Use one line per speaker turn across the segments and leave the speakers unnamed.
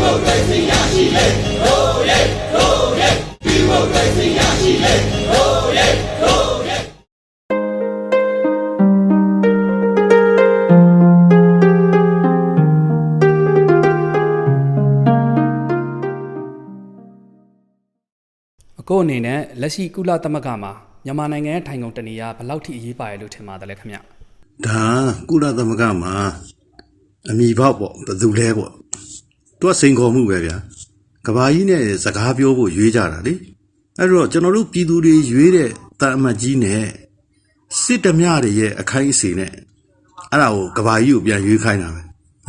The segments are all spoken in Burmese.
မိုကရေစီရရှိလေဟိုးရဲဟိုးရဲဒီမိုကရေစီရရှိလေဟိုးရဲဟိုးရဲ
အကိုအနေနဲ့လက်ရှိကုလသမဂ္ဂမှာမြန်မာနိုင်ငံရဲ့ထိုင်ကုန်တနေရာဘယ်လောက်ထိအရေးပါရလို့ထင်ပါတယ်လဲခင်ဗျ
ဒါကုလသမဂ္ဂမှာအမိပေါက်ပေါ့ဘယ်သူလဲပေါ့ သူကစိန်ခေါ်မှုပဲဗျာကဘာကြီးနဲ့စကားပြောဖို့ရွေးကြတာလေအဲ့တော့ကျွန်တော်တို့ပြည်သူတွေရွေးတဲ့တာအမတ်ကြီးနဲ့စစ်တမျှတွေရဲ့အခိုင်အစီနဲ့အဲ့ဒါကိုကဘာကြီးကိုပြန်ရွေးခိုင်းတာပဲ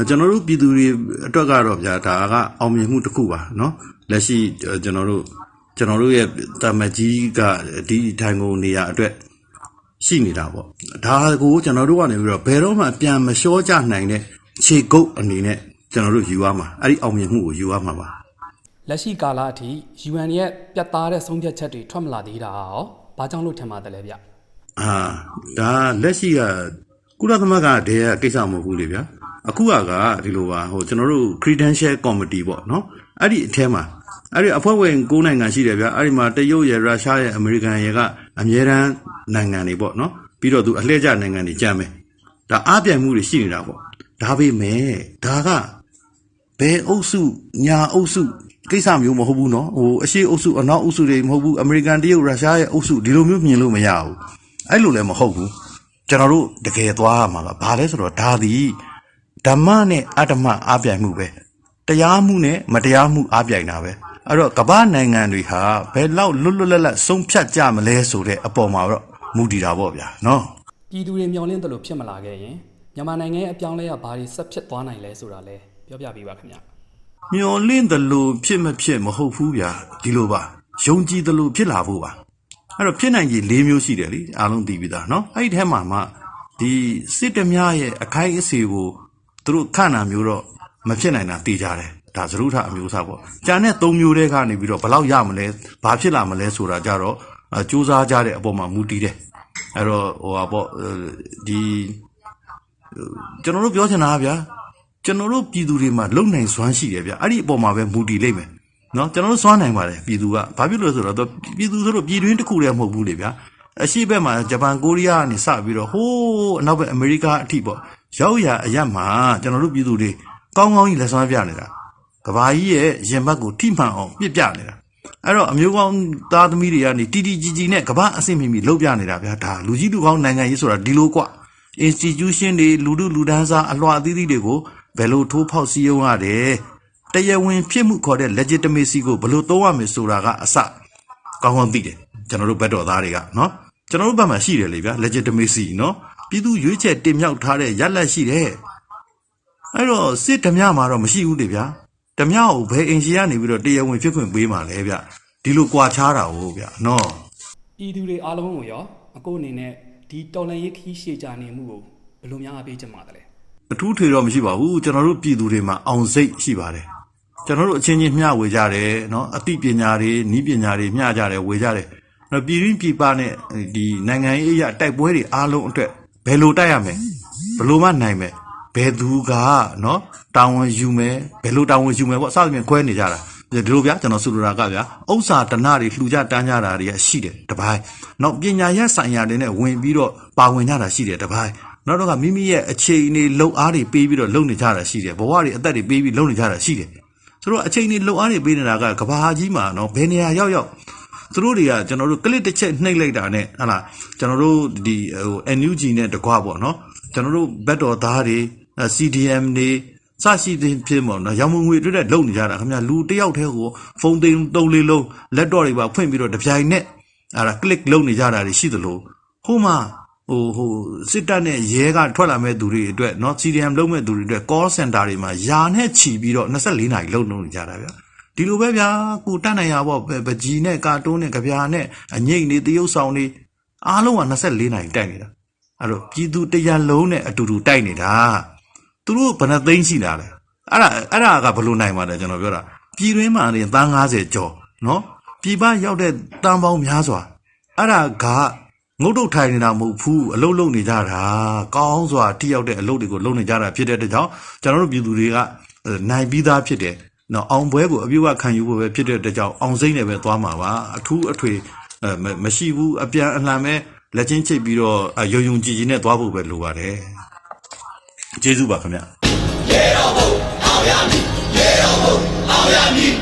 ကျွန်တော်တို့ပြည်သူတွေအတွက်ကတော့ဗျာဒါကအောင်မြင်မှုတစ်ခုပါเนาะလက်ရှိကျွန်တော်တို့ကျွန်တော်တို့ရဲ့တာမတ်ကြီးကဒီထိုင်ကုန်နေရာအတွက် ရှိနေတာပေါ့ဒါကိုကျွန်တော်တို့ကနေပြီးတော့ဘယ်တော့မှပြန်မလျှောကြနိုင်တဲ့ခြေကုပ်အနေနဲ့ ကျွန်တော်တို့ယူရမှာအဲ့ဒီအောင်မြင်မှုကိုယူရမှာပါ
လက်ရှိကာလအထိ UN ရဲ့ပြတ်သားတဲ့ဆုံးဖြတ်ချက်တွေထွက်မလာသေးတာရောဘာကြောင့်လို့ထင်ပါတယ်လဲဗျ
အာဒါလက်ရှိကကုလသမဂ္ဂတည်းကကိစ္စမဟုတ်ဘူးလေဗျာအခုကကဒီလိုပါဟိုကျွန်တော်တို့ credential committee ပေါ့နော်အဲ့ဒီအထဲမှာအဲ့ဒီအဖွဲ့ဝင်9နိုင်ငံရှိတယ်ဗျာအဲ့ဒီမှာတရုတ်ရယ်ရုရှားရယ်အမေရိကန်ရယ်ကအမြဲတမ်းနိုင်ငံတွေပေါ့နော်ပြီးတော့သူအလှည့်ကျနိုင်ငံတွေကြမ်းမယ်ဒါအားပြိုင်မှုတွေရှိနေတာပေါ့ဒါပေမဲ့ဒါက ဘယ်အုပ်စုညာအုပ်စုကိစ္စမျိုးမဟုတ်ဘူးနော်ဟိုအရှိအုပ်စုအနောက်အုပ်စုတွေမဟုတ်ဘူးအမေရိကန်တရုတ်ရုရှားရဲ့အုပ်စုဒီလိုမျိုးမြင်လို့မရဘူးအဲ့လိုလည်းမဟုတ်ဘူးကျွန်တော်တို့တကယ်သွားရမှာကဘာလဲဆိုတော့ဒါသည်ဓမ္မနဲ့အတ္တမအားပြိုင်မှုပဲတရားမှုနဲ့မတရားမှုအားပြိုင်တာပဲအဲ့တော့ကမ္ဘာနိုင်ငံတွေဟာဘယ်လောက်လွတ်လွတ်လပ်လပ်ဆုံးဖြတ်ကြမလဲဆိုတဲ့အပေါ်မှာတော့မူတည်တာပေါ့ဗျာနော်
ပြည်သူတွေမျှော်လင့်တယ်လို့ဖြစ်မလာခဲ့ရင်မြန်မာနိုင်ငံရဲ့အပြောင်းလဲရဘာတွေဆက်ဖြစ်သွားနိုင်လဲဆိုတာလဲ ပြောပြပေးပါခင်ဗျ
မျော်လင့်တယ်လို့ဖြစ်မဖြစ်မဟုတ်ဘူးဗျာဒီလိုပါယုံကြည်တယ်လို့ဖြစ်လာဖို့ပါအဲ့တော့ဖြစ်နိုင်ကြီး၄မျိုးရှိတယ်လीအားလုံးသိပြီးသားเนาะအဲ့ဒီထဲမှာမှဒီစစ်တမားရဲ့အခိုင်အစီကိုသူတို့ခန့်တာမျိုးတော့မဖြစ်နိုင်တာသိကြတယ်ဒါသရုထအမျိုးအစားပေါ့ကြံတဲ့၃မျိုးတည်းကနေပြီးတော့ဘယ်လောက်ရမလဲဘာဖြစ်လာမလဲဆိုတာကြတော့အဲစူးစမ်းကြတဲ့အပေါ်မှာမူတည်တယ်အဲ့တော့ဟိုဟာပေါ့အဲဒီ ကျွန်တော်တို့ပြောချင်တာကဗျာ ကျွန်တော်တို့ပြည်သူတွေမှာလုံနိုင်စွမ်းရှိတယ်ဗျာအဲ့ဒီအပေါ်မှာပဲမူတည်လိမ့်မယ်နော်ကျွန်တော်တို့စွမ်းနိုင်ပါတယ်ပြည်သူကဘာဖြစ်လို့လဲဆိုတော့သူပြည်သူဆိုတော့ပြည်တွင်းတစ်ခုတည်းမဟုတ်ဘူးလေဗျာအရှိဘက်မှာဂျပန်ကိုရီးယားကနေစပြီးတော့ဟိုးအနောက်ဘက်အမေရိကအထိပေါ့ရောက်ရအရက်မှာကျွန်တော်တို့ပြည်သူတွေကောင်းကောင်းကြီးလက်စွမ်းပြနေတာကဘာကြီးရဲ့ရင်ဘတ်ကိုထိမှန်အောင်ပြစ်ပြနေတာအဲ့တော့အမျိုးကောင်းသားသမီးတွေကနေတီတီကြီးကြီးနဲ့ကဘာအဆင့်မီမီလှုပ်ပြနေတာဗျာဒါလူကြီးလူကောင်းနိုင်ငံရေးဆိုတာဒီလိုကွ institution တွေလူလူလူဒန်းစားအလွှာအသီးသီးတွေကို ဘယ်လိုထိုးဖောက်စည်းရုံးရတယ်တရားဝင်ဖြစ်မှုခေါ်တဲ့ legitimacy ကိုဘယ်လိုသုံးရမလဲဆိုတာကအစကောင်းကောင်းသိတယ်ကျွန်တော်တို့ဘက်တော်သားတွေကနော်ကျွန်တော်တို့ဘက်မှာရှိတယ်လေဗျာ legitimacy နော်ပြည်သူရွေးချယ်တင်မြှောက်ထားတဲ့ရလတ်ရှိတယ်အဲ့တော့စစ်ဓမြမှာတော့မရှိဘူးလေဗျာဓမြကိုဘယ်အင်ရှင်ကနေပြီးတော့တရားဝင်ဖြစ်ခွင့်ပေးမှာလဲဗျဒီလိုကြွာချတာဟုတ်ဗျနော်
ပြည်သူတွေအားလုံးကိုရောအကိုအနေနဲ့ဒီတော်လန်ရေးခီးရှေကြနေမှုကိုဘယ်လိုများအပေးချင်ပါတယ်လဲ
အထူးထွေတော့မရှိပါဘူးကျွန်တော်တို့ပြည်သူတွေမှာအောင်စိတ်ရှိပါတယ်ကျွန်တော်တို့အချင်းချင်းမျှဝေကြတယ်နော်အသိပညာတွေနီးပညာတွေမျှကြတယ်ဝေကြတယ်နော်ပြည်ရင်းပြည်ပနဲ့ဒီနိုင်ငံရေးအရာတိုက်ပွဲတွေအားလုံးအတွက်ဘယ်လိုတိုက်ရမလဲဘယ်လိုမှနိုင်မယ်ဘယ်သူကနော်တာဝန်ယူမယ်ဘယ်လိုတာဝန်ယူမယ်ပေါ့အစသဖြင့်ခွဲနေကြတာဒီလိုဗျာကျွန်တော်ဆိုလိုတာကဗျာဥစ္စာတဏှာတွေလှူကြတန်းကြတာတွေကရှိတယ်တပိုင်းနောက်ပညာရဆိုင်ရာတွေနဲ့ဝင်ပြီးတော့ပါဝင်ကြတာရှိတယ်တပိုင်း နောက်တော့ကမိမိရဲ့အခြေအနေလှုပ်အားတွေပေးပြီးတော့လုပ်နေကြတာရှိတယ်ဘဝတွေအသက်တွေပေးပြီးလုပ်နေကြတာရှိတယ်ဆိုတော့အချိန်တွေလှုပ်အားတွေပေးနေတာကကဘာကြီးမှာနော်ဘယ်နေရာရောက်ရောက်သူတို့တွေကကျွန်တော်တို့ကလစ်တစ်ချက်နှိပ်လိုက်တာနဲ့ဟာလားကျွန်တော်တို့ဒီဟို NUG နဲ့တကွာပေါ့နော်ကျွန်တော်တို့ဘက်တော်သားတွေ CDM တွေစရှိသဖြင့်ပေါ့နော်ရောင်မငွေအတွက်တဲ့လုံနေကြတာခင်ဗျာလူတယောက်တည်းကိုဖုန်းသိမ်းသုံးလေးလုံးလက်တော့တွေပါဖွင့်ပြီးတော့တပြိုင်နက်အဲ့ဒါ click လုပ်နေကြတာတွေရှိသလိုဟိုမှာ ဟိုဟိုစစ်တပ်နဲ့ရဲကထွက်လာမဲ့သူတွေအတွက်เนาะ CDM လုံးမဲ့သူတွေအတွက် call center တွေမှာယာနဲ့ချီပြီးတော့24နာရီလုံလုံနေကြတာဗျာဒီလိုပဲဗျာကိုတတ်နိုင်ရပေါ့ပကြီးနဲ့ကာတွန်းနဲ့ကြပြာနဲ့အငိတ်နေတရုပ်ဆောင်နေအားလုံးက24နာရီတိုက်နေတာအဲ့တော့ပြည်သူတရလုံးနဲ့အတူတူတိုက်နေတာသူတို့ဘယ်နှသိန်းရှိတာလဲအဲ့ဒါအဲ့ဒါကဘယ်လိုနိုင်မှာလဲကျွန်တော်ပြောတာပြည်တွင်းမှာနေတန်း90ကျော်နော်ပြည်ပရောက်တဲ့တန်းပေါင်းများစွာအဲ့ဒါက ငုတ်တုတ်ထိုင်နေတာမဟုတ်ဘူးအလုတ်လုံနေကြတာကောင်းစွာတိရောက်တဲ့အလုပ်တွေကိုလုပ်နေကြတာဖြစ်တဲ့အတွက်ကြောင့်ကျွန်တော်တို့ပြည်သူတွေကနိုင်ပြီးသားဖြစ်တယ်နော်အောင်ပွဲကိုအပြည့်အဝခံယူဖို့ပဲဖြစ်တဲ့အတွက်ကြောင့်အောင်စိမ့်နဲ့ပဲသွားမှာပါအထူးအထွေအဲမမရှိဘူးအပြန်အလှန်ပဲလက်ချင်းချိတ်ပြီးတော့အဲယုံယုံကြည်ကြည်နဲ့သွားဖို့ပဲလိုပါတယ်ကျေးဇူးပါခင်ဗျ
ရေတော်ဘုံအောင်ရမည်ရေတော်ဘုံအောင်ရမည်